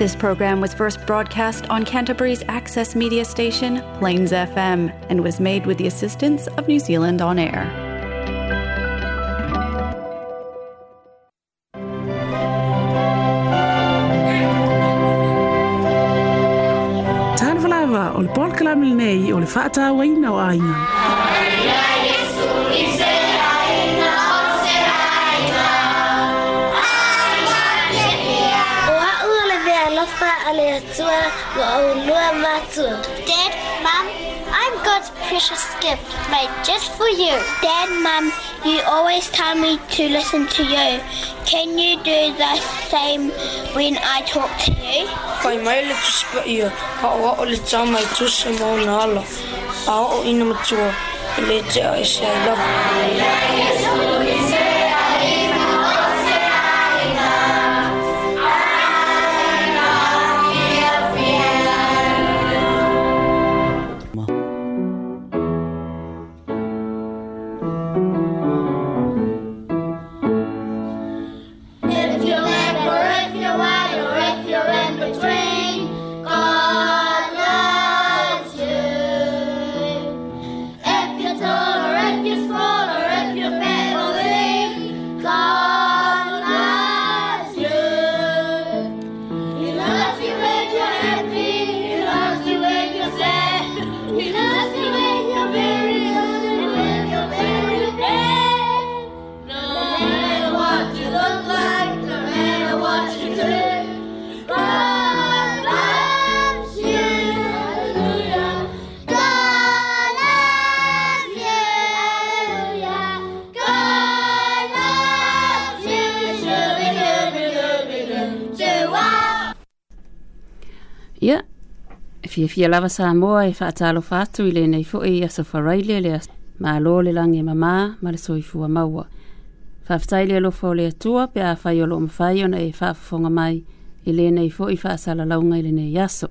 This program was first broadcast on Canterbury's access media station, Plains FM, and was made with the assistance of New Zealand On Air. Tanvalava, o le polkalame lenei o le faatauaina o aina. Aliyah Dad, Mom, I'm God's precious gift made just for you. Dad, Mom, you always tell me to listen to you. Can you do the same when I talk to you? Kai mai le tu spa ia, ha o o le tau mai tu se mo na ala. A o ina matua, le te a e se I love you. fia fia lava sa moa e whaatalo fatu i lenei fo e asa whareile le ma lo le lange mamā ma le soifua maua. fa le alofa o le atua pe a whai o loo mawhai ona e whaafafonga mai i lenei fo i whaasala launga i lenei aso.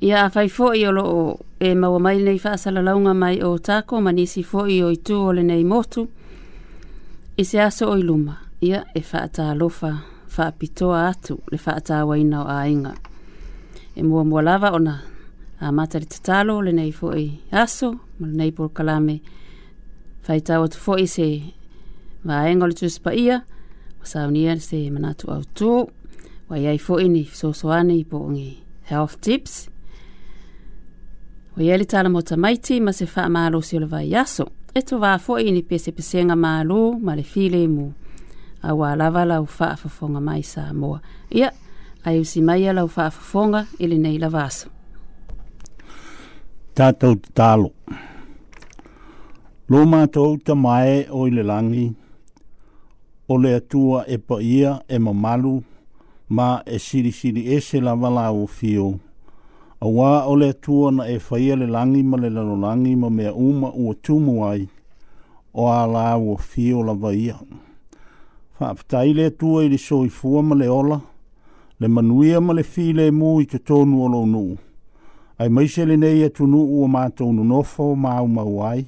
Ia a whai fo i o loo e maua mai lenei whaasala launga mai o tako ma nisi fo i o i tu o lenei motu i se aso o i Ia e whaata fa pitoa atu le whaata awaina o ainga e mua mua lava ona a matari tatalo le nei fo'i aso ma le nei pol kalame faitau atu fo'i se vaega o le tusi paia ua saunia se manatu autō ua iai fo'i ni fesoaso ane i po ogi health tips ua iai le talamota maiti ma se fa'amalosi o le vai aso e tovā fo'i ni pesepesega malō ma le file mo aua lava lau fa'afofoga mai sa moa ia yeah ai usi mai ala ufa afofonga ili nei la vaso. Tātou tālo. Lō mātou ta mai o ile langi, o le atua e pa ia e mamalu, ma e siri siri e se la wala o fio. A wā o le atua na e faia le langi ma le lalolangi ma mea uma ua tumu ai, o a la o fio la vaia. Whaaptai le atua i le soifua ma le ola, le manuia ma le file e mu i te tonu o nuu. Ai maise le nei e tunu u o mātou nofo ma au mau ai.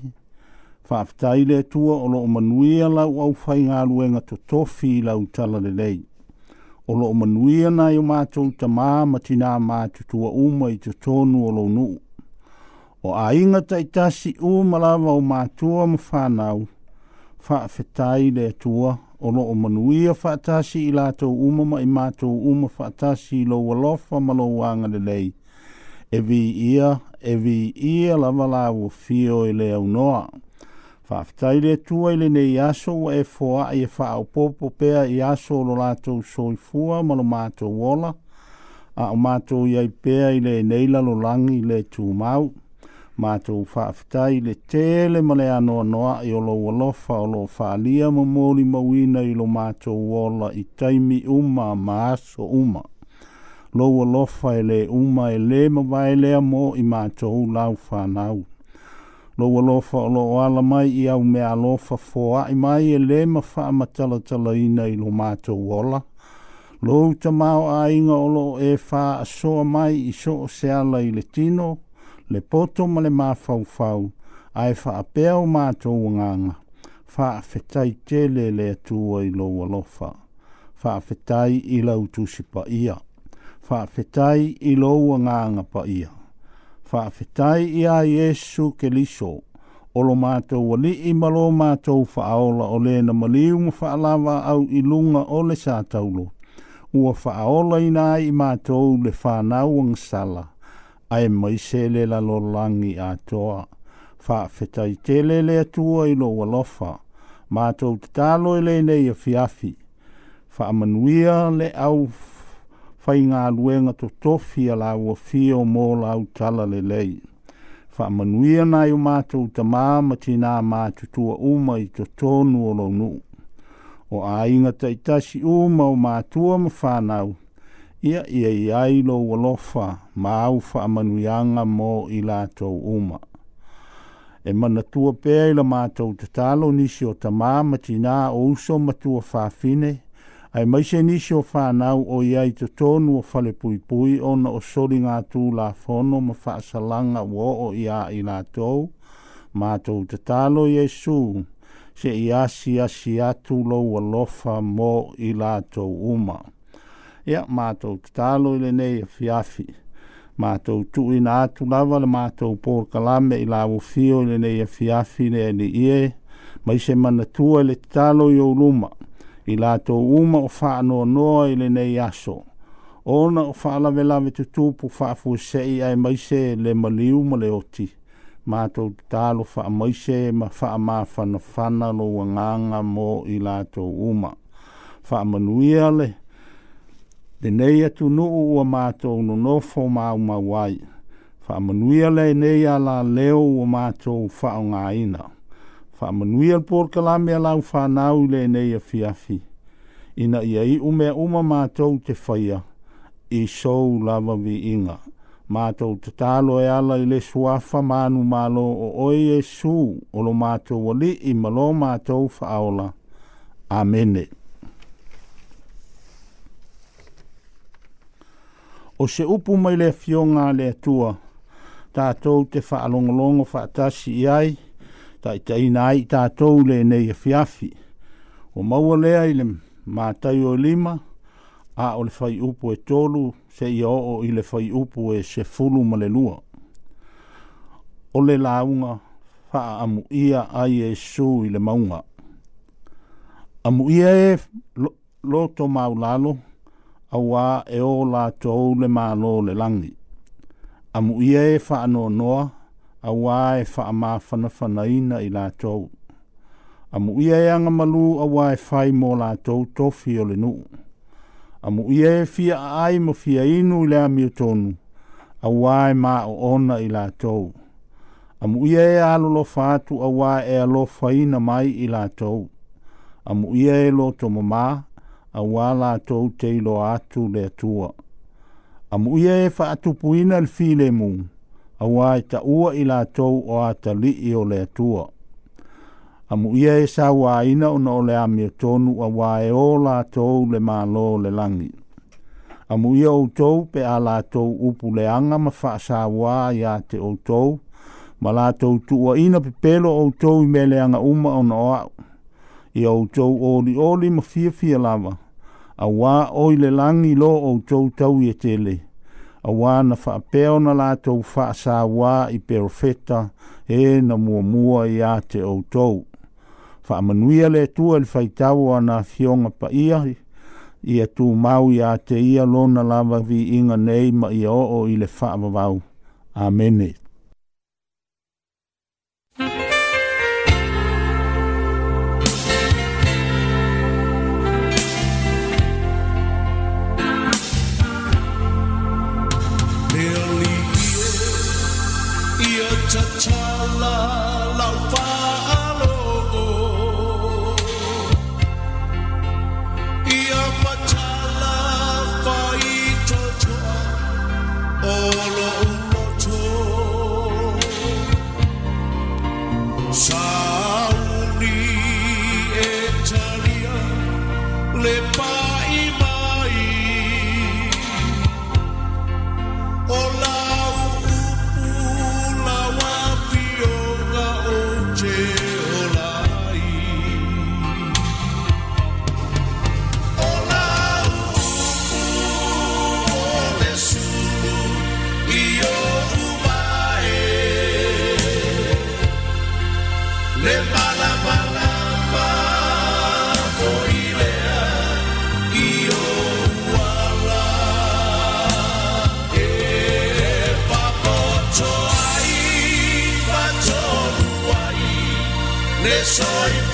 Whaaftai le tua o loo manuia lau au whai ngā luenga to tofi lau tala le lei. O loo manuia nai o mātou ta mā tina mātou tua uma i te tonu o nuu. O a inga tai tasi u malawa o mātua mwhanau. Whaafetai le tua o o loo manuia faatasi i latou uma ma i matou uma faatasi lo lou alofa ma lou agalelei e ia e viia lava lauofio i e le aunoa faafetai le tua i lenei aso ua e foaʻi e faaopoopo pea i aso o lo latou soifua ma lo matou ola a o mato matou iai pea i lenei lo i le tumau le mātou whaafitai le tele male anō noa i olo walofa o lo whaalia mo mōri mawina i lo mātou wola i taimi uma maaso uma. Lo walofa e le uma e le mawai lea mō i mātou lau whanau. Lo walofa o lo ala mai i au mea alofa fōa i mai e le mawha matalatala ina i lo mātou wola. Lo uta mau a inga o e wha soa mai i so se ala i le tino le poto ma le mafaufau a e faapea o mātou nganga faafetai tele le atua i lou alofa faafetai i lau tusi paia faafetai i lou agaga paia faafetai iā iesu keliso o lo mātou alii ma lo mātou faaola o lē na maliu fa faalava au i luga o le sa taulo ua faaola ina ai i mātou le fanau agasala ae maise le lalolagi atoa faafetai tele le atua i lou alofa matou tatalo i fiafi. Fa faamanuia le au faigaluega totofi a lauafia o mo lau tala lelei faamanuia nai o matou tamā ma tinā matutua uma i totonu o lou nuu o aiga taʻitasi uma o matua ma fanau ia ia i lo walofa ma au whaamanuianga mō i lātou uma. E mana tua pēa i la mātou te nisi o ta māma tina o uso matua whāwhine, ai maise nisi o whānau o iai te tōnu o whale pui pui o na o sori ngā tū la whono ma whaasalanga wō o ia i lātou, ma te tālo yesu, se i asi asi atu lo walofa mo i lātou uma ia mātou te tālo i le nei a e fiafi. Mātou tu i nā tu lawa le mātou pōr kalame i lāwo fio i le e nei a fiafi ne ni ie, ma i mana tua le tālo i luma, i lātou uma o wha anō noa i le nei aso. Ona o wha alawe lawe tu tu pu wha afu sei ai mai se le maliu ma le oti. Mātou te tālo wha mai se ma wha ma whana whana lo wanganga mō i lātou uma. Wha manuia le, mātou le nei atu nuu ua mātou no nofo māu mawai. Whaamanuia le nei a la leo ua mātou whao ngā ina. Whaamanuia le pōrka la mea lau whanau le nei a fiafi. Ina ia i umea uma mātou te whaia i sou lava vi inga. Mātou te tālo e ala i le suafa mānu mālo o oi e sū o lo mātou wali i malo mātou whaola. Amenet. o se upu mai le fionga le tua tātou te whaalongolongo whaatasi i ai ta i teina ai tātou le nei e fiafi o maua le ai le mātai o lima a o le whai upu e tolu se i o o i le whai upu e se fulu ma le lua o le launga wha amu ia ai e su i le maunga amu ia e lo, lo to maulalo awa e o la tou le malo le langi. Amu ia e wha anō noa, awa e wha ama whana whana ina i la tou. Amu ia e anga malu awa e whai mō la tou tofi o le nuu. Amu ia e fia ai mo fia inu i lea mi tonu, awa e ma o ona i la tou. Amu ia e alolo fatu awa e alo faina mai i la tou. Amu ia e lo tomo maa, a wala to te lo atu le tua. A mu e fa atu puina le file mu, a wai e ta ua ila to o ata li i o le tua. A mu e sa waina ina o le amia tonu a wai e o la to le malo le langi. A mu o tou pe a la to upu le anga ma fa sa wai a te o to, ma la to tua ina pe pelo o tou i mele anga uma o na o i outou oli oli ma fia fia lava. A wā oi le langi lo outou tau i e tele. A wā na whaapeo na lātou whaasā wā i perofeta e na mua mua i a te outou. manuia le tua le whaitau ana fionga pa ia i tu mau i a te ia lona lava vi inga nei ma i o o i le whaavavau. Amenet. soy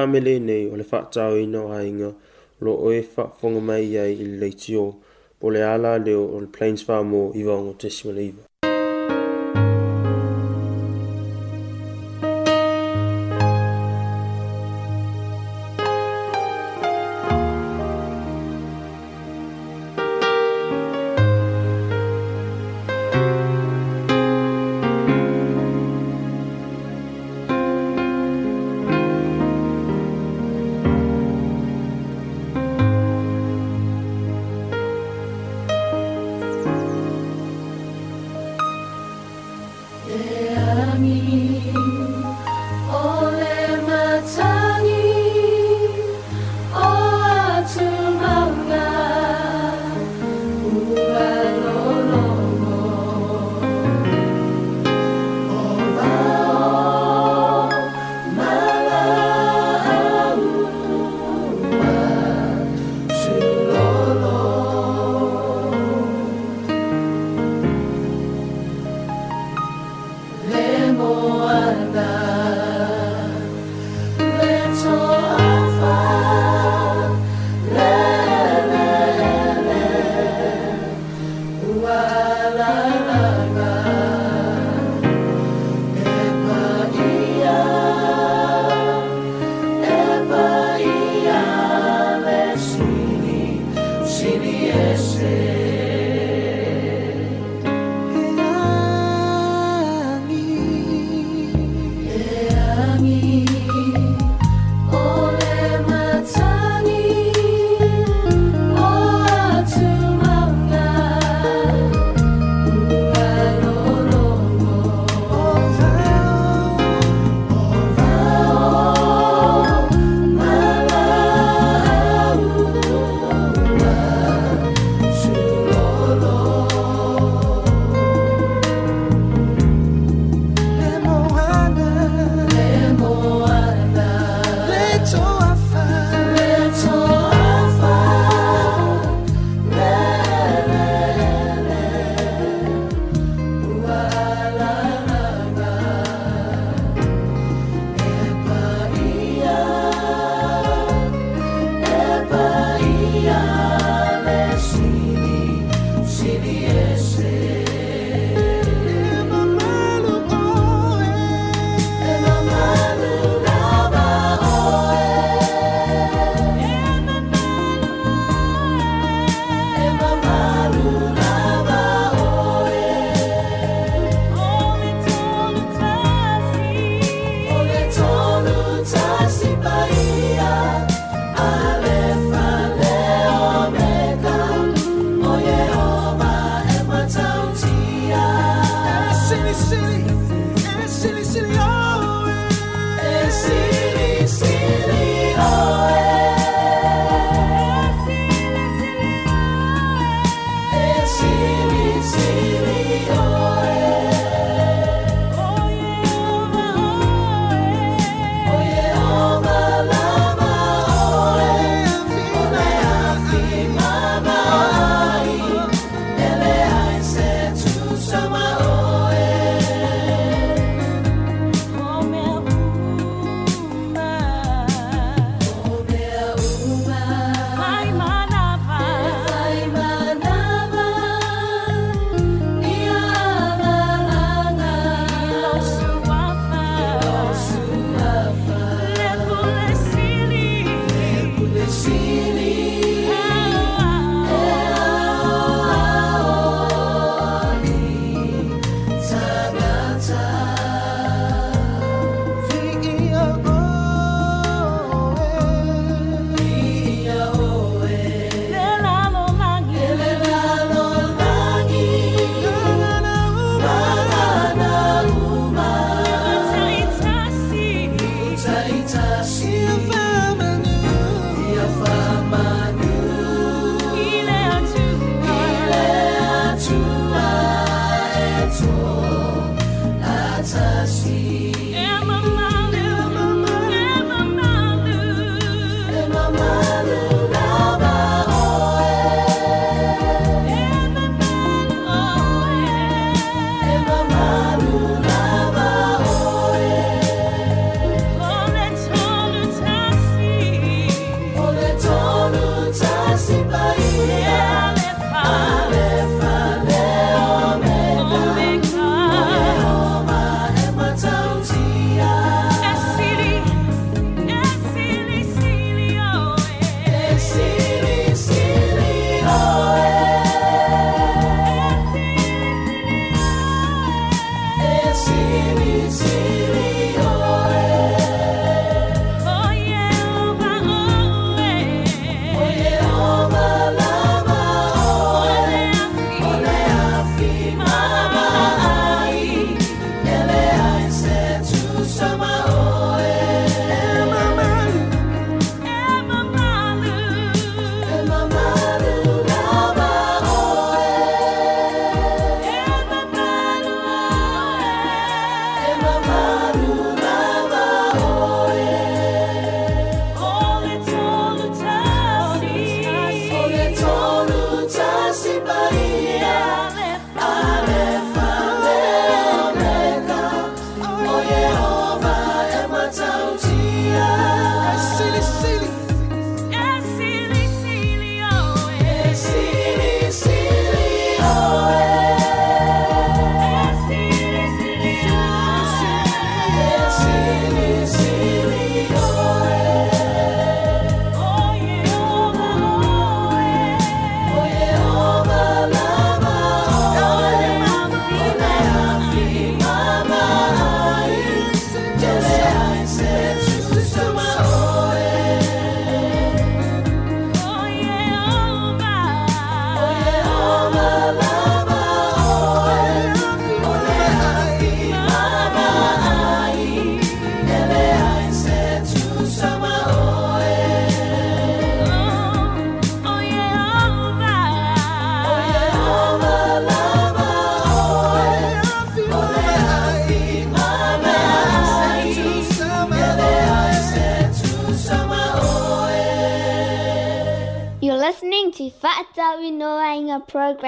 lame lenei o le faatauina o aiga lo oe faafofoga mai ai i le leitio po le ala leo o le plains famo i vaogo tesima le iva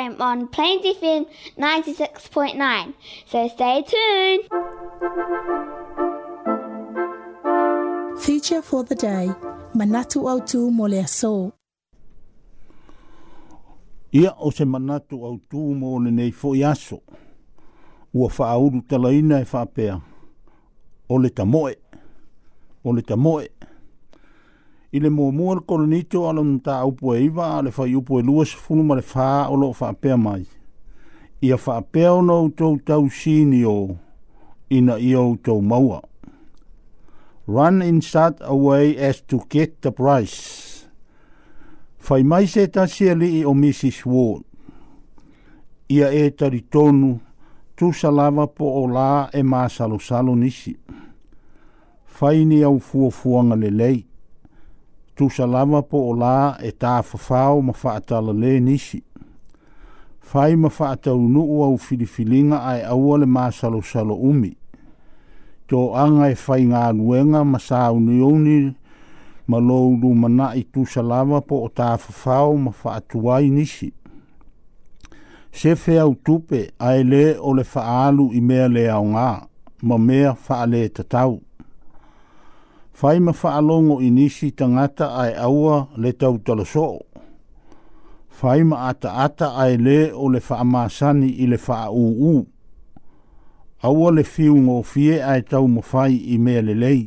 program on Plains FM 96.9. So stay tuned. Feature for the day, Manatu Autu Mole Aso. Ia o se manatu au tū mō ne nei fo aso. Ua whaauru talaina e whapea. O le ta moe. O le ta moe. O le ta moe i le muamua le kolonito a lona taupu e iva a le faiupu e, e lua sefulu ma le fā o loo faapea mai ia faapea ona outou tausini o ina ia outou maua run in start away as to get the price fai mai se tasi e i o mrs ward ia e talitonu tusa lava po o lā e masalosalo nisi fai ni au fuo fuafuaga lelei tusa lava po o la e tā fafau ma whaatala le nisi. Fai ma whaatau nuu au filifilinga ai aua le māsalo salo umi. Tō anga e fai ngā nuenga ma sā unioni ma lōuru mana i tusa lava po o tā fafau ma whaatuai nisi. Se fea utupe ai le o le faalu i mea le ngā ma mea faale tatau fai ma faalongo i nisi tangata ai aua le tau talosoo. Fai ma ata ata ai le o le faamasani i le faa uu. Aua le fiu ngō fie ai tau mo fai i mea le lei.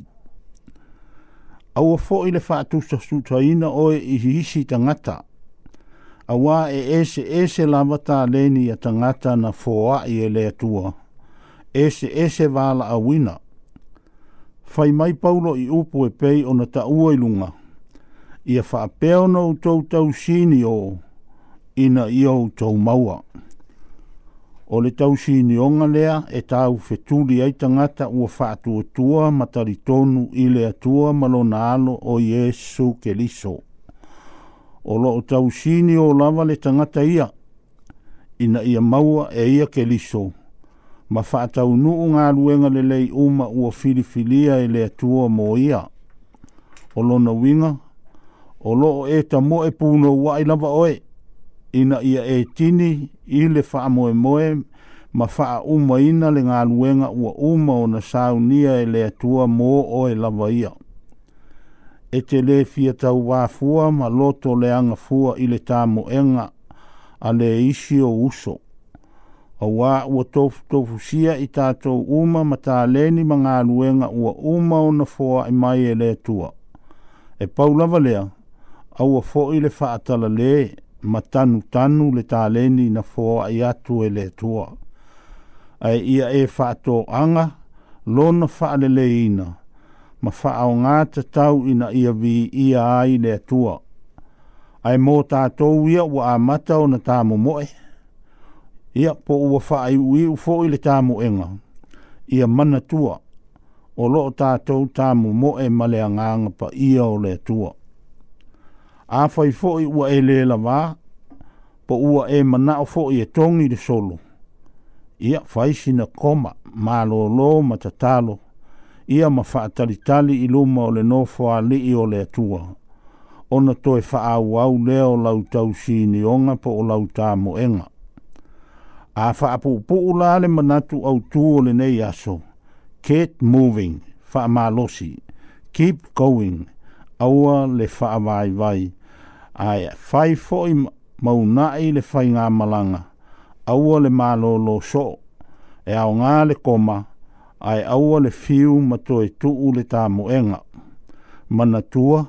Aua fo i le faa tusa sutaina oe i hisi tangata. Awa e ese ese lavata leni a tangata na foa i e le atua. Ese ese wala a wina fai mai paulo i upo e pei o na taua i lunga. Ia wha peono o tau tau sini o ina i o tau maua. O le tau sini o lea e tau fetuli ai tangata ua wha tua tua mataritonu i le atua malona alo o Jesu ke liso. O lo o tau sini o lava le tangata ia ina ia maua e ia ke liso ma whaatau nuu ngā luenga le lei uma o filifilia e le atua mō ia. O lona winga, o loo eta mo e pūno wa i lava oe, ina ia e tini i le wha moe moe, ma wha uma ina le ngā luenga ua uma o na saunia e le atua mō oe lava ia. E te le fia tau wāfua ma loto le anga fua i le tā moenga a le uso awa ua tofu tofu sia i tātou uma ma tā leni ma ngā luenga ua uma o na fōa i mai e le tua. E paulava lea, au a fō i le whaatala le ma tanu tanu le tā leni na fōa i atu e le tua. Ai ia e whaato anga, lona whaale le ina, ma whaao ngā te tau ina ia vi ia ai le tua. Ai mō tātou ia ua a mata o na tā moe ia po ua i ui u fōi le tāmu enga. Ia mana tua, o loo tātou tāmu mo e male a ngānga pa ia o le tua. A whai fōi ua e le lawa, po ua e mana o fōi e tōngi le solo. Ia whai sina koma, mā lo lo ma tatalo. Ia ma whaatali tali i luma o le nofo a li i o le tua. Ona toi whaau au leo lau tau si ni onga po o lau tāmu enga a fa apu pu ula le manatu au tu le nei aso. Keep moving, fa malosi. Keep going, aua le fa vai vai. Ai fai foi maunai le fai ngā malanga. Aua le malolo so. E au ngā le koma, ai aua le fiu mato e tu ule tā muenga. Manatua,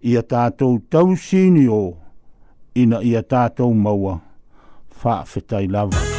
ia tātou tau sini ina ia tātou maua. wha whetai Love.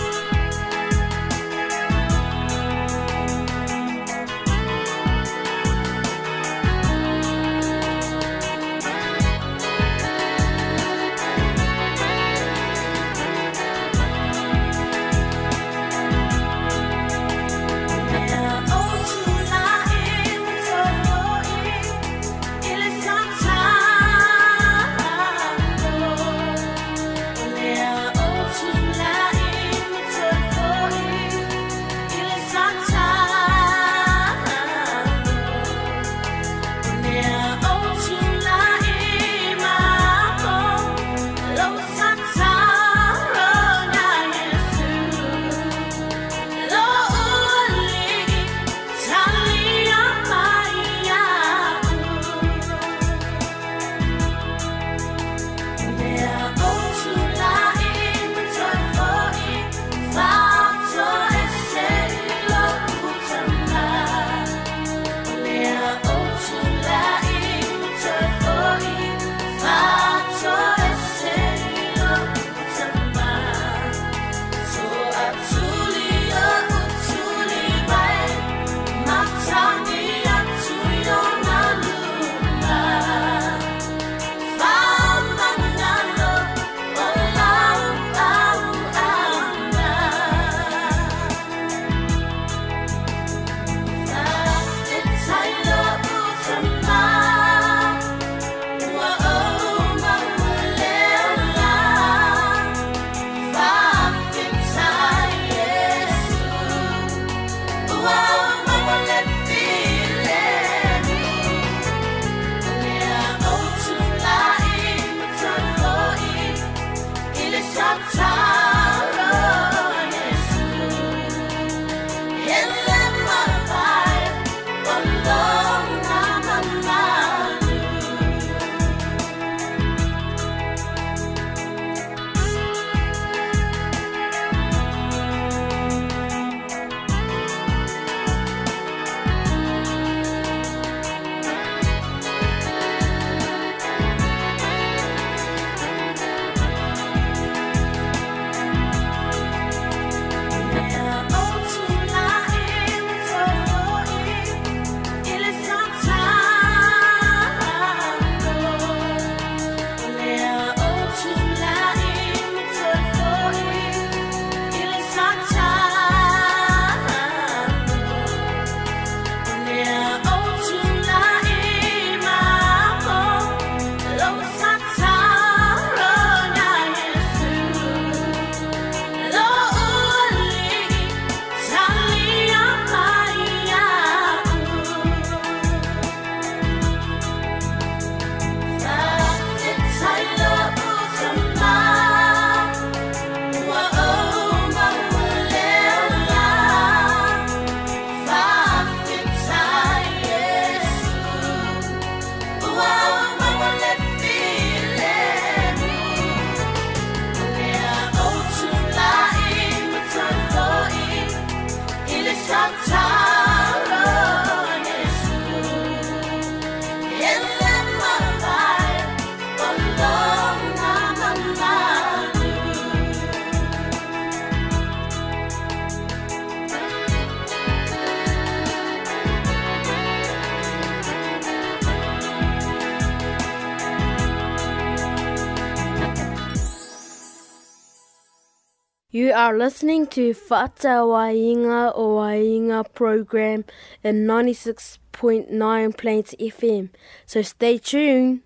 are listening to Fata Wainga o Wainga program in 96.9 Plains FM. So stay tuned.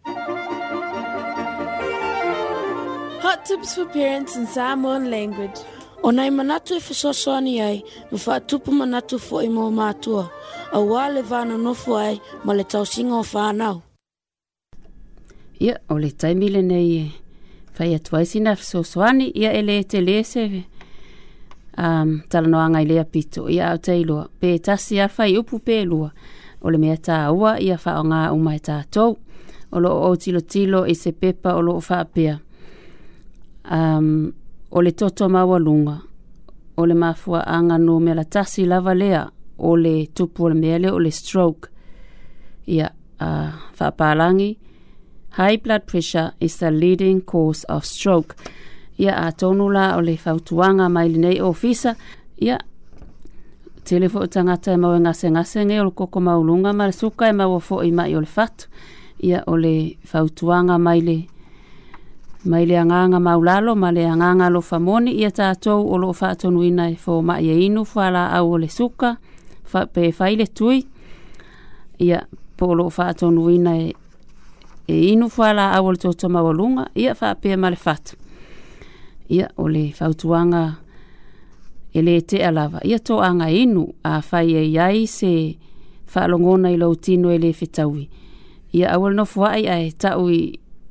Hot tips for parents in Samoan language. Onai manatu e fesoasoani ai, no ma tupu manatu foʻi mo matua, auā le vanonofo ai ma le tausiga o fanau. Ia, o le taimi lenei e fai atu ai sina ia e lē telē se um, talanoanga i lea pito i au teiloa. Pe tasi a fai upu pēlua, o le mea tā ua i a whao ngā umai tā tau, o lo o tilo tilo i se pepa o lo o whaapea. Um, o le toto maua lunga, o le mafua anga no mea la tasi lava lea, o le tupu o le mea le o le stroke, i a uh, whaapalangi, High blood pressure is the leading cause of stroke ia atonu la o le fautuaga mai lenei ofisa ia tele foʻi tagata e mau e gasegasege o le koko mauluga ma le suka e maua foʻi e mai o le fatu ia o le fautuaga mai le mai le agaga maulalo ma le agaga alofa moni ia tatou o loo faatonuina e fomaʻi e inu falaau o le suka fa, pe fai le tui ia po o loo faatonuina e, e inu falaau o le totomaualuga ia faapea ma le fatu ia o le fautuaga e lē tea lava ia toaga inu a fai e ai ai se faalogona i lou tino e lē fetaui ia aua le nofo aʻi ae taʻu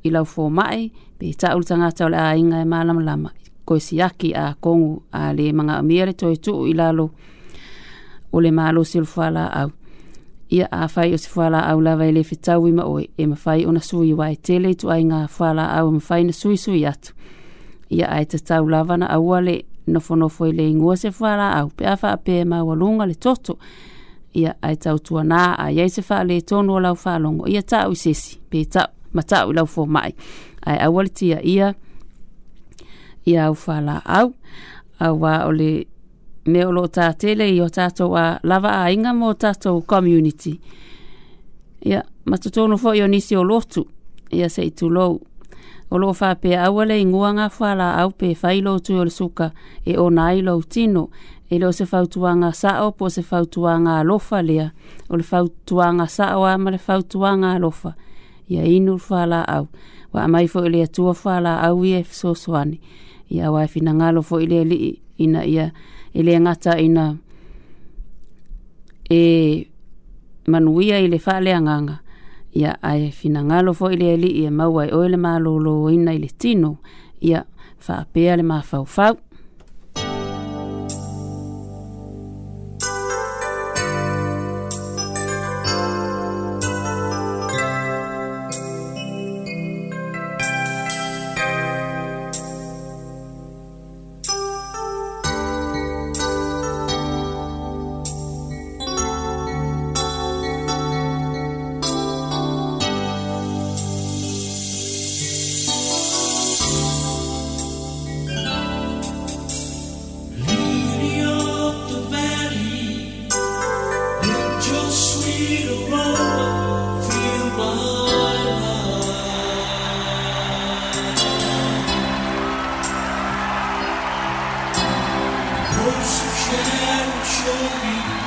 i lau mai, pe taʻu le tagata o le aiga e malamalama koe siaki a kogu a lē magaʻomia le toetuu i lalo o le malo se fuala faalaau ia a fai o se faalaau lava e lē fetaui ma oe e mafai ona sui uā e tele i tuaiga faalaau e mafai na sui atu ia ai te tau lavana aua le nofonofo i le ingua se whara au pe awha a pe maua le toto ia ai tau tua nā a iai se wha le tonu o lau whalongo ia tau i sesi pe tau ma tau i lau fō mai ai aua le tia ia ia au whala au au wā o le me o lo tā tele i o tātou a lava a inga mō tātou community ia matutono fō i o nisi o lotu ia se i tu lou o loo faapea aua le iguaga fala au pe failoutu o le suka e ona ai lou tino e loo se fautuanga sao po se fautuanga alofa lea o le fautuanga sao a ma le fautuaga alofa ia inu falaau ua amai foʻi le atua falaau e ia e fesoasoani ia auā e ngalo foʻi le alii ina ia e le ina e manuia i le faaleagaga ia ae finagalo foʻi le alii e maua e oe le malōlōina i le tino ia faapea le mafaufau Show me.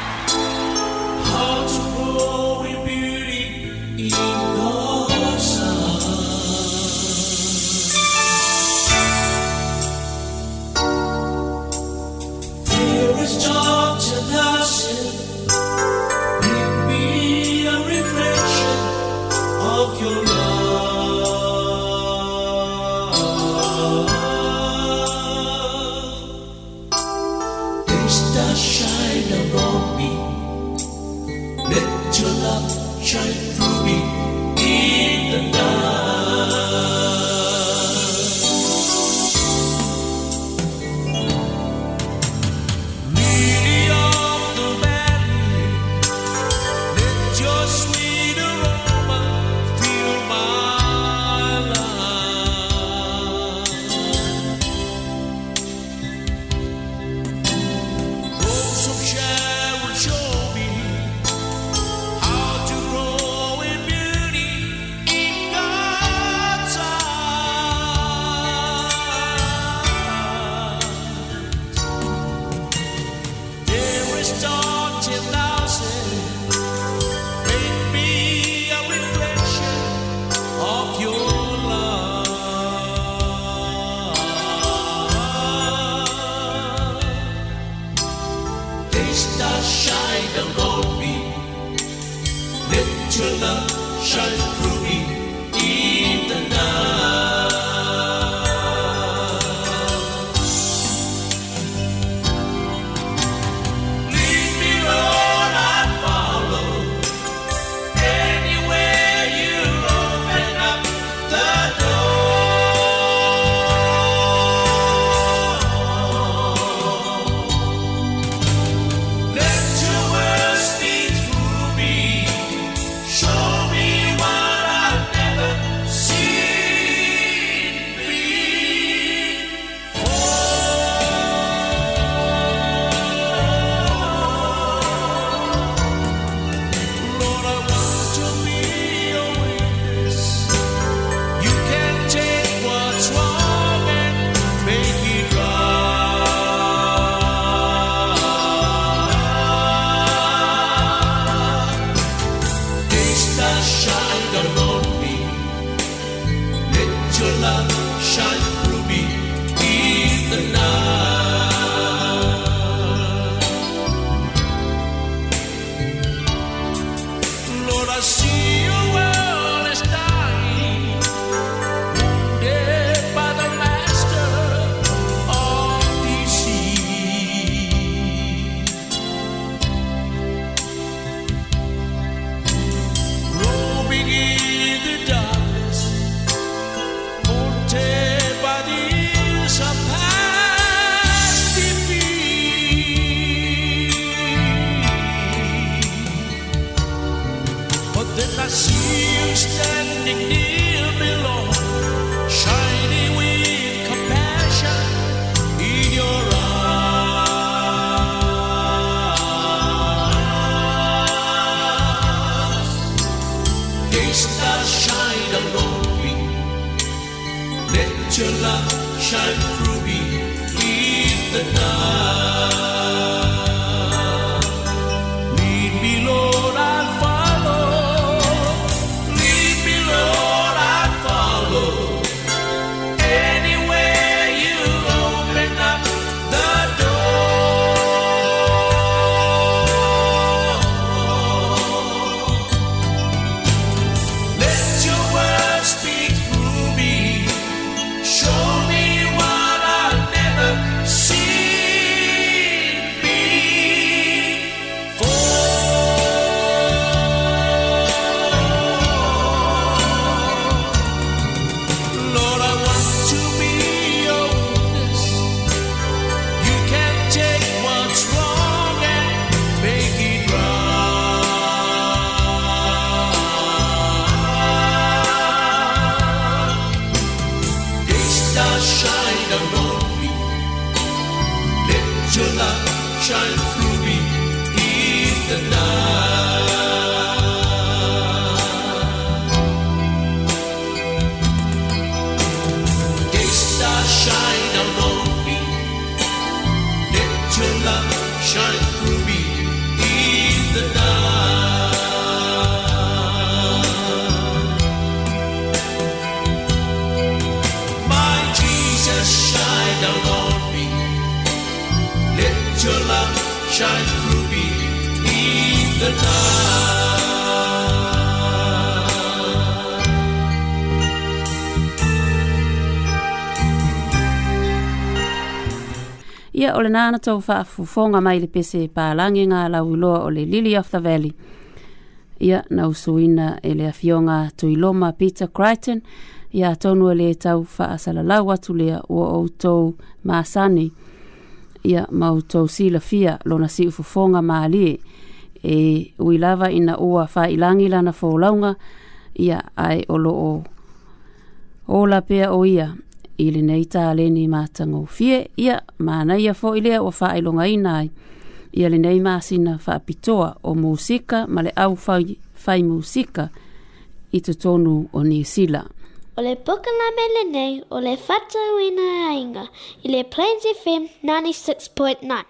shine through me in the night. Ia ole nana tau wha fufonga mai le pese e pālangi ngā lau iloa o le Lily of the Valley. Ia na usuina e le afionga tu iloma Peter Crichton. Ia tonu e le tau wha asalalau atu lea ua outou maasani. Ia ia mau tau sila fia lo na si ufufonga maali e uilava ina ua whailangi lana fōlaunga ia ai o lo o o la pea o ia ili nei tā leni mātango fie ia mana ia fō ilea o whailonga inai ia le nei māsina pitoa o musika ma le au whai, whai musika i tu tonu o New Zealand. O le poka la mele nei, o le whata uina ainga, i le Plains FM 96.9.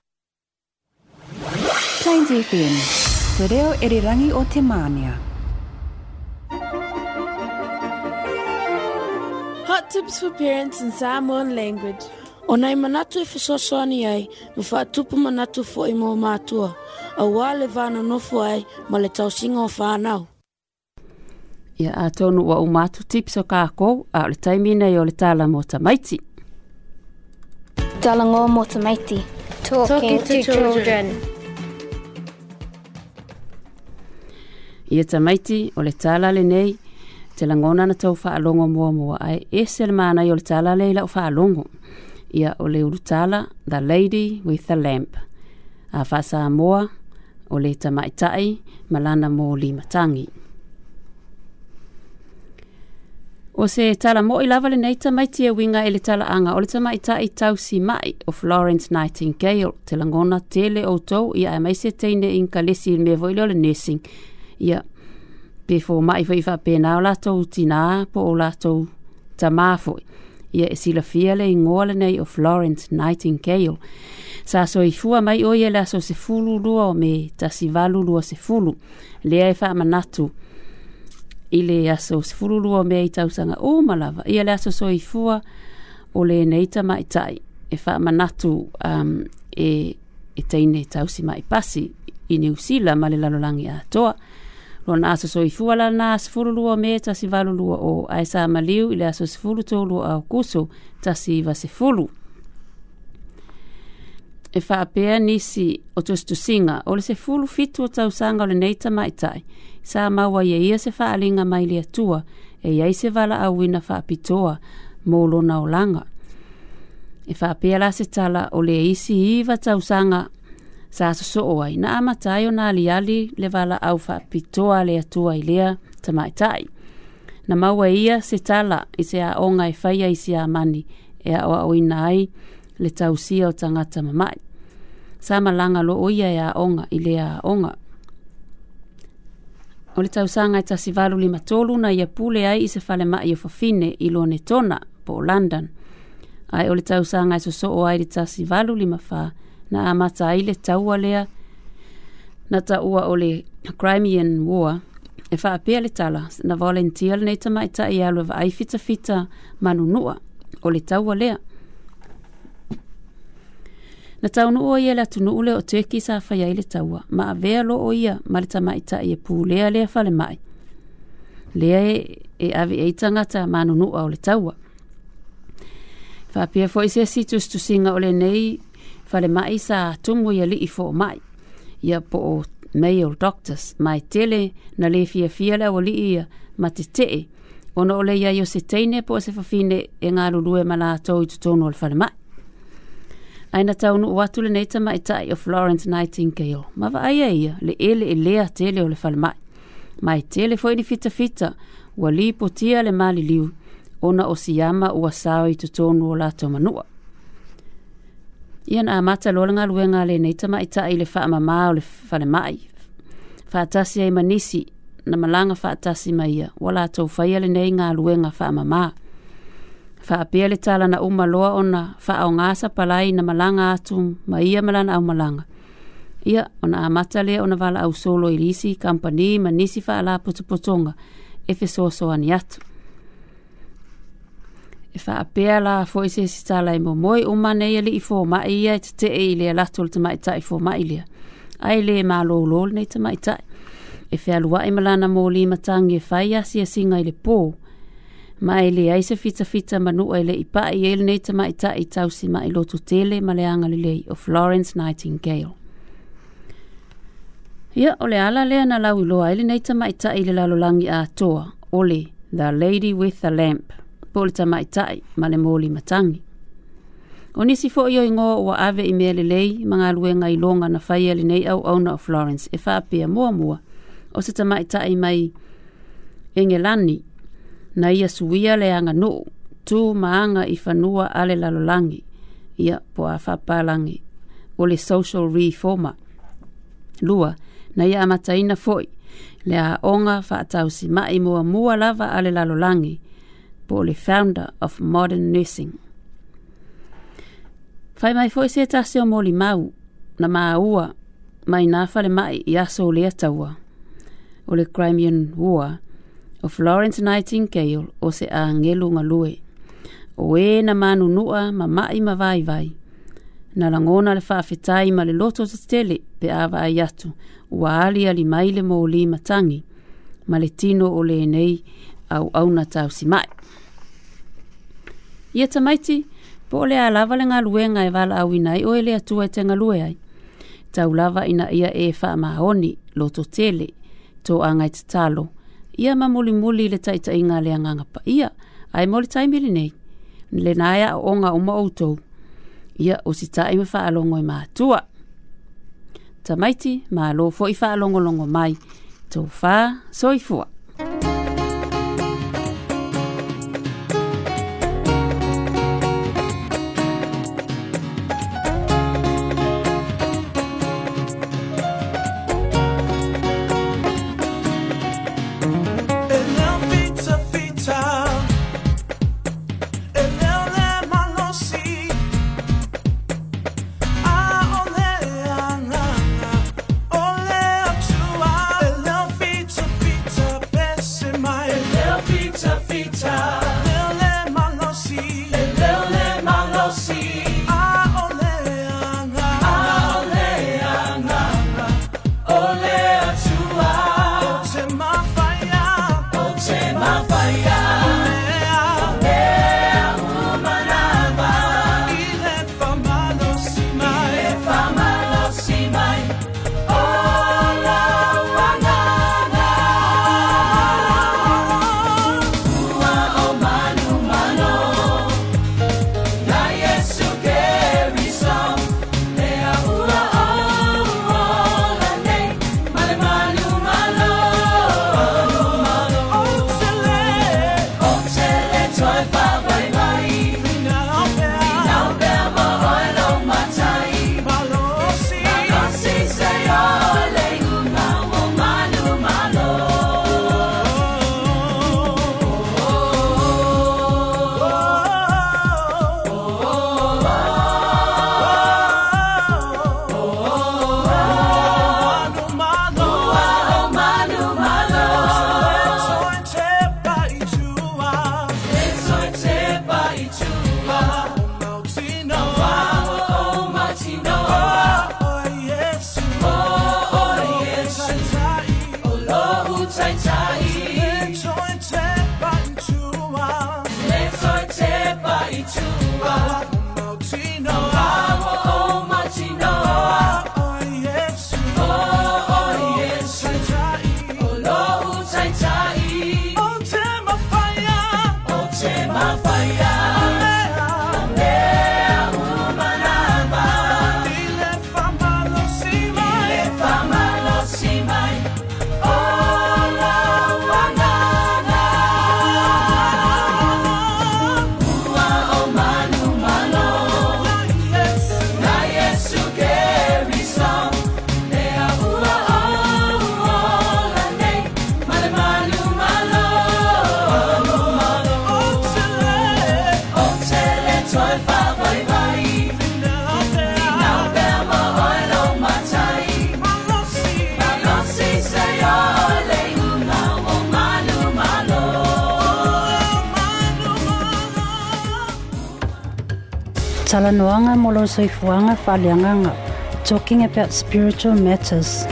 Plains FM, te reo erirangi o te mania. Hot tips for parents in Samoan language. O nei manatu e whasosoani ai, mo whaatupu manatu fo i mō mātua. A wā le vāna nofu ai, ma le tausinga o whānau. Ia yeah, atonu wa umatu tipso kākou, a le taimina i o le tāla mō tamaiti. Tāla ngō mō tamaiti. Talking, Talking to, children. children. Ia tamaiti o le tāla le nei, te langona na tau whaalongo mua mua ai, e se le mana i o le tāla le ila o whaalongo. Ia o le uru tāla, the lady with the lamp. A whasa mua, o le tamaitai, malana mō limatangi. Ia. O se tala mo i lava le nei mai tia winga e le tala anga o le tama i ta i tau si mai o Florence Nightingale te langona tele o tau ia e maise se teine in ka lesi il mea ilo o le nesing. Ia, pe fō mai fai fa pena o latou tina po o lātou tamāfoi. Ia e sila fia le ingoa le nei o Florence Nightingale. Sa so i fua mai o ia le aso se fulu lua o me tasi valu lua se fulu. Lea e fa manatu. i le aso sefululua mea i tausaga o malava ia le aso soifua o lenei tamaitaʻi e faamanatu um, e, e taine tausi mai pasi i niusila ma le lalolagi atoa lona aso soifua lana sefululua mea tasi valulua o ae sa maliu i le aso sefulu tolua aukusu tasi vasefulu e whaapea nisi o tustu singa o le se fulu fitu o tau sanga o le neita mai tai. Sa maua ia ia se whaalinga mai lea tua e iai se wala au ina whaapitoa mō lona o langa. E whaapea la se tala o le isi iwa tau sanga sa aso oai na amatai o na aliali le wala au whaapitoa lea tua i lea ta mai tai. Na maua ia se tala i se a onga e whaia i se a mani e a oa o ina ai le tausia o tangata mamai samalaga lo oia e aʻoga i le aʻoga o le tausaga e tasivalulimatolu na ia pule ai i se falemaʻi o fafine i lone tona po london Ai o le tausaga e sosoo ai le tasivalulimafā na amata ai le taua na taua ole crimean war e faapea le tala na volunteer lenei tamaʻitaʻi alu e vaai fitafita manunua o le taua Na tau nu oia la tunu ule o teki sa faya ile taua. Ma avea lo oia ma le tamai ta e pu lea lea fale mai. Lea e, e avi e itangata ma nunu au le taua. Fa pia fo isia situs tu singa ole nei fale mai sa tumu ia li ifo mai. Ia po o male doctors mai tele na le fia fia la o li ia ma te tee. Ona ole ia yo se teine po se fafine e ngā lulue ma la tau i tutono fale mai aina taunu o atu lenei tamaʻitaʻi o florence nightingale ma vaaia ia le ele e lea tele o le falemaʻi ma e tele foʻi ni fitafita ua lipotia le maliliu ona o siama ua sao i totonu o latou manua ia na amata lo lagaluega lenei tamaʻitaʻi i le faamamā o le falemaʻi faatasi ai manisi na malanga faatasi ma ia ua latou faia lenei galuega faamamā faapea le talana na umaloa ona fa faaaogā sapalai na malaga atu ma ia ma lana malanga. ia ona amata lea ona au solo i lisi kampani ma nisi faala potopotoga e fesoasoani atu e faapea la foi sesi talai momoe uma i alii fomaʻi ia e tetee i lea latu fo le tamaʻitaʻi fomaʻi lea ae lē malōlō lenei tamaʻitaʻi e fealuaʻi ma lana molima tagi e fai asiasiga i le pō ma e le aise fitafita manua i le ipaʻi ai lenei tamaʻitaʻi tausi ma i loto tele ma le agalelei o florence nightingale ia o le ala lea na lauiloa ai lenei tamaʻitaʻi i le lalolagi atoa o le the lady with the lamp po o le tamaʻitaʻi ma le molimatagi o nisi foʻi o igoa ua ave i mea lelei ma galuega iloga na faia au auauna o florence e faapea muamua o se tamaʻitaʻi mai engelani na ia suia le anga no tu maanga i fanua ale lalolangi ia po a whapalangi o le social reformer. Lua, na ia amataina foi le a onga whaatau si mai mua mua lava ale lalolangi po le founder of modern nursing. Fai mai foi se tase o moli mau na maa ua mai nafale mai i aso le ataua o le Crimean War o Florence Nightingale o se a ngelunga lue. O e na manu nua ma mai ma vai vai. Na langona le whaafetai ma le loto te tele pe awa ai atu. Ua ali ali mai le mōli ma tangi. Ma le tino o le nei au au na tau si mai. Ia tamaiti, po le a lava le ngā lue ngai e wala au inai o ele atua e te ngā lue ai. Tau lava ina ia e wha maoni loto tele to a ngai te talo ia ma muli muli le taita inga le anganga pa ia ai moli taimili nei le naia o onga o mautou ia o si taima alongo i tua. tamaiti ma alo fo i alongo longo mai tau wha soifua soifuanga whaleanganga, talking about spiritual matters.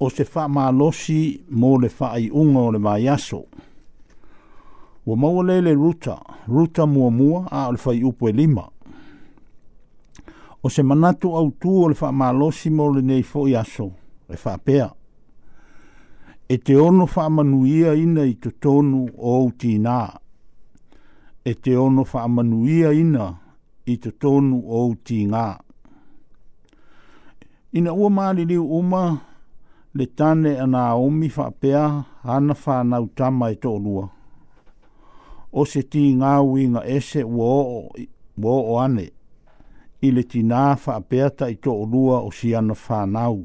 O se wha maa losi mō le wha i unga o le mai aso. Wa maua lele ruta, ruta mua mua a o le whai upo e lima. O se manatu au tū o le wha maa losi mō le nei fo i aso, le wha pea. E te ono wha manuia ina i to tonu o utinaa e te ono whaamanuia ina i te tonu o ti ngā. Ina ua maariri uma le tane ana omi whapea ana whanau tama e tō rua. O se ti ngā ui ngā ese ua o, ua o ane i le ti ngā whapea ta i tō rua o si ana whanau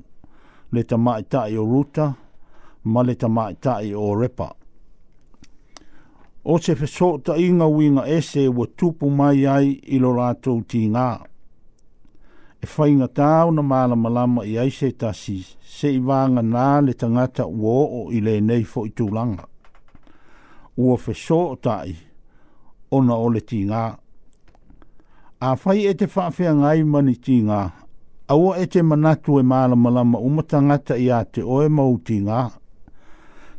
le tamaita i o ruta ma le ta maitai o repa o se fesota inga winga ese wa tupu mai ai i lo rātou tī ngā. E whainga tāu na māla malama i aise tasi, se i wānga nā le tangata uo o i le nei fo i tūlanga. Ua fesota i, ona o le tī ngā. A whai e te whawhia ngai mani tī ngā, aua e te manatu e māla malama umatangata i a te oe mau tī ngā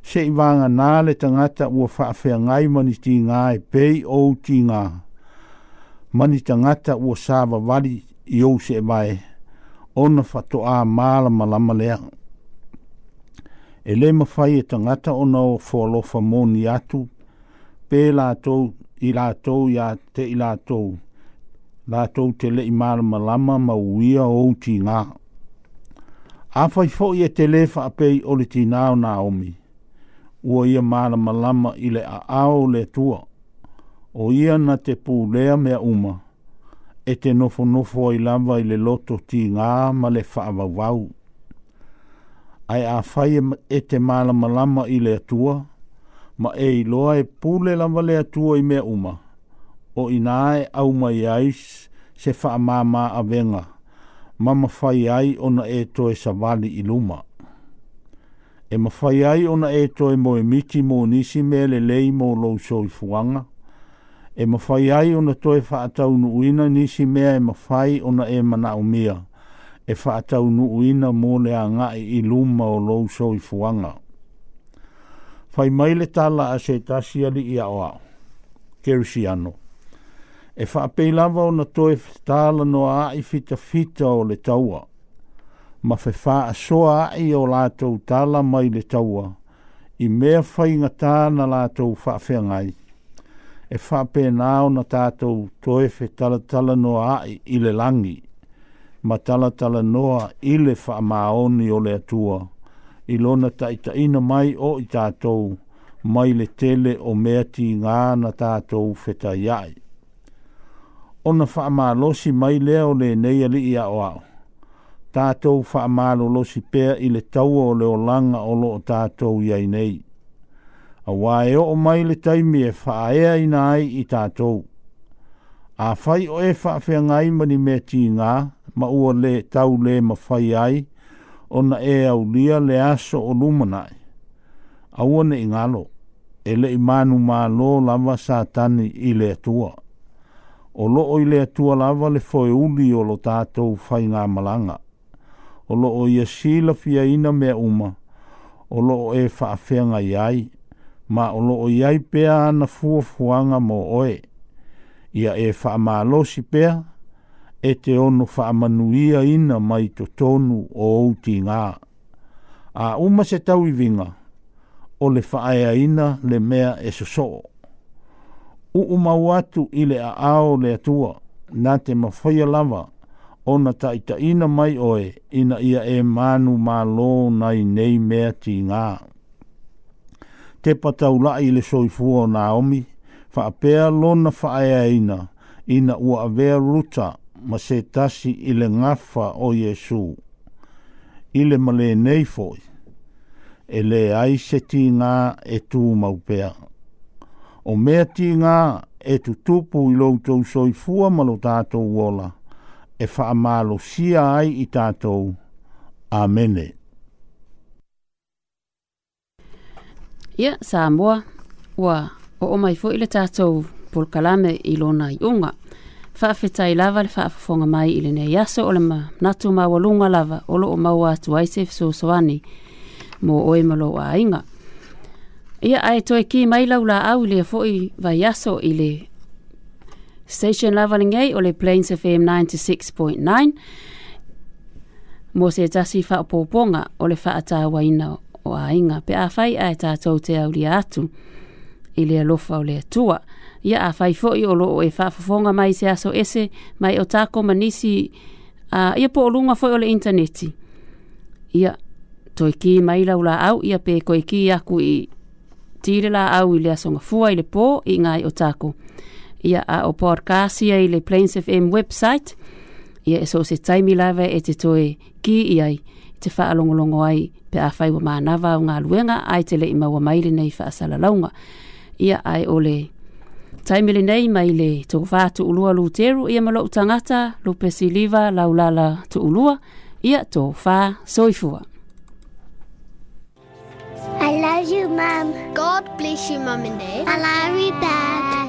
se i vanga nā le tangata ua whaafea ngai mani ti ngā e pei o ti ngā. Mani tangata ua sāwa wari i o se vai, ona whato a māla malama lea. E le mawhai e tangata ona o whālofa mōni atu, pē lātou i lātou i a te i lātou, lātou te le i māla malama ma uia o ti ngā. Āwhai fōi e te lefa apei o le tīnāo nā omi. Āwhai ua ia māra malama i le a ao le tua, o ia na te pūlea mea uma, e te nofo nofo i lava i le loto ti ngā ma le whaavavau. Ai a whai e te māra malama i le tua, ma e i loa e pūle lava le tua i mea uma, o i nā e au mai ais se whaamāmā a venga, mama whai ai ona e toe sa wali i luma e mawhai ai ona e toi mo e miti mo nisi me le lei mo lou soi fuanga. E mawhai ai ona toi whaatau nuuina nisi mea e mawhai ona e mana umia. E whaatau nuuina mo le a ngai i luma o lou soi fuanga. Whai mai le tala a se tasi ali i ao ao. ano. E whaapelava ona toi tala no a i fita fita o le taua ma fe fa soa ai o lātou tala mai le taua, i mea whai ngā tāna lātou whaafengai. E whape nāo na tātou toe fe tala tala noa ai i le langi, ma tala tala noa i le whaamaoni o le atua, i lona taina mai o i tātou, mai le tele o mea ti ngā na tātou whetai ai. Ona whaamalosi mai leo le neia li ia o au tātou whaamalo lo si pēr i le taua o le langa o lo o tātou iai nei. A wae o o mai le taimi e whaaea i nai i tātou. A whai o e whaafea ngai mani me tī ngā, ma ua le tau le ma whai ai, o na e au lia le aso o lumanai. A ua ne ingalo, e le manu mā lo lava sātani i le atua. O lo o i le atua lava le foe uli o lo tātou whai ngā malanga o loo ia sila fiaina mea uma, o loo e whaafenga iai, ma o loo iai pea ana fuafuanga mo oe. Ia e whaamalosi pea, e te ono manuia ina mai to tonu o outi ngā. A uma se tau vinga, o le whaaea ina le mea e soso. U umau atu i le a ao le atua, nā te mawhaia lava, ona ta ita ina mai oe ina ia e manu ma lō nai nei mea ti ngā. Te patau lai le soifua o Naomi, wha apea lona wha aea ina, ina ua avea ruta ma se tasi i le ngafa o Yesu. I le male nei foi, e le ai se ti ngā e tū maupea. O mea ti ngā e tu tupu i loutou soifua malo tātou wola e whaamalo sia ai i tātou. Amene. Ia, yeah, sā moa, ua o o mai fuile tātou polkalame i lona i unga. Whaafeta i lava le whaafafonga mai i lene i aso o le ma natu mawalunga lava o lo o maua atu aisef so soani mō oe malo a inga. Ia ae toi ki mai laula au lea fo i vai aso i le Station Lavalingay o le Plains FM 96.9 mo se tasi whaopoponga o le whaatawa ina o ainga pe a whai ai tātou te auri atu i le alofa o le atua ia a whai fo o lo o e whaafofonga mai se aso ese mai o tāko manisi a ia po o lunga fo o le interneti ia toi ki mai lau la au ia pe koi ki aku i tīre la au i le asonga fua i le po i ngai o tāko ia a o podcastia i le Plains FM website. Ia e so se taimi lawe e te toe ki i ai te whaalongolongo ai pe a whaiwa mānawa o ngā luenga ai te le i maua maile nei whaasala launga. Ia ai o le taimile nei mai le toko whātu ulua lūteru ia malo utangata lupe siliva laulala tu ulua ia tō whā soifua. I love you, Mum. God bless you, Mum and Dad. I love you, Dad.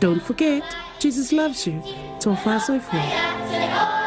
Don't forget, Jesus loves you. Tofa Soifu.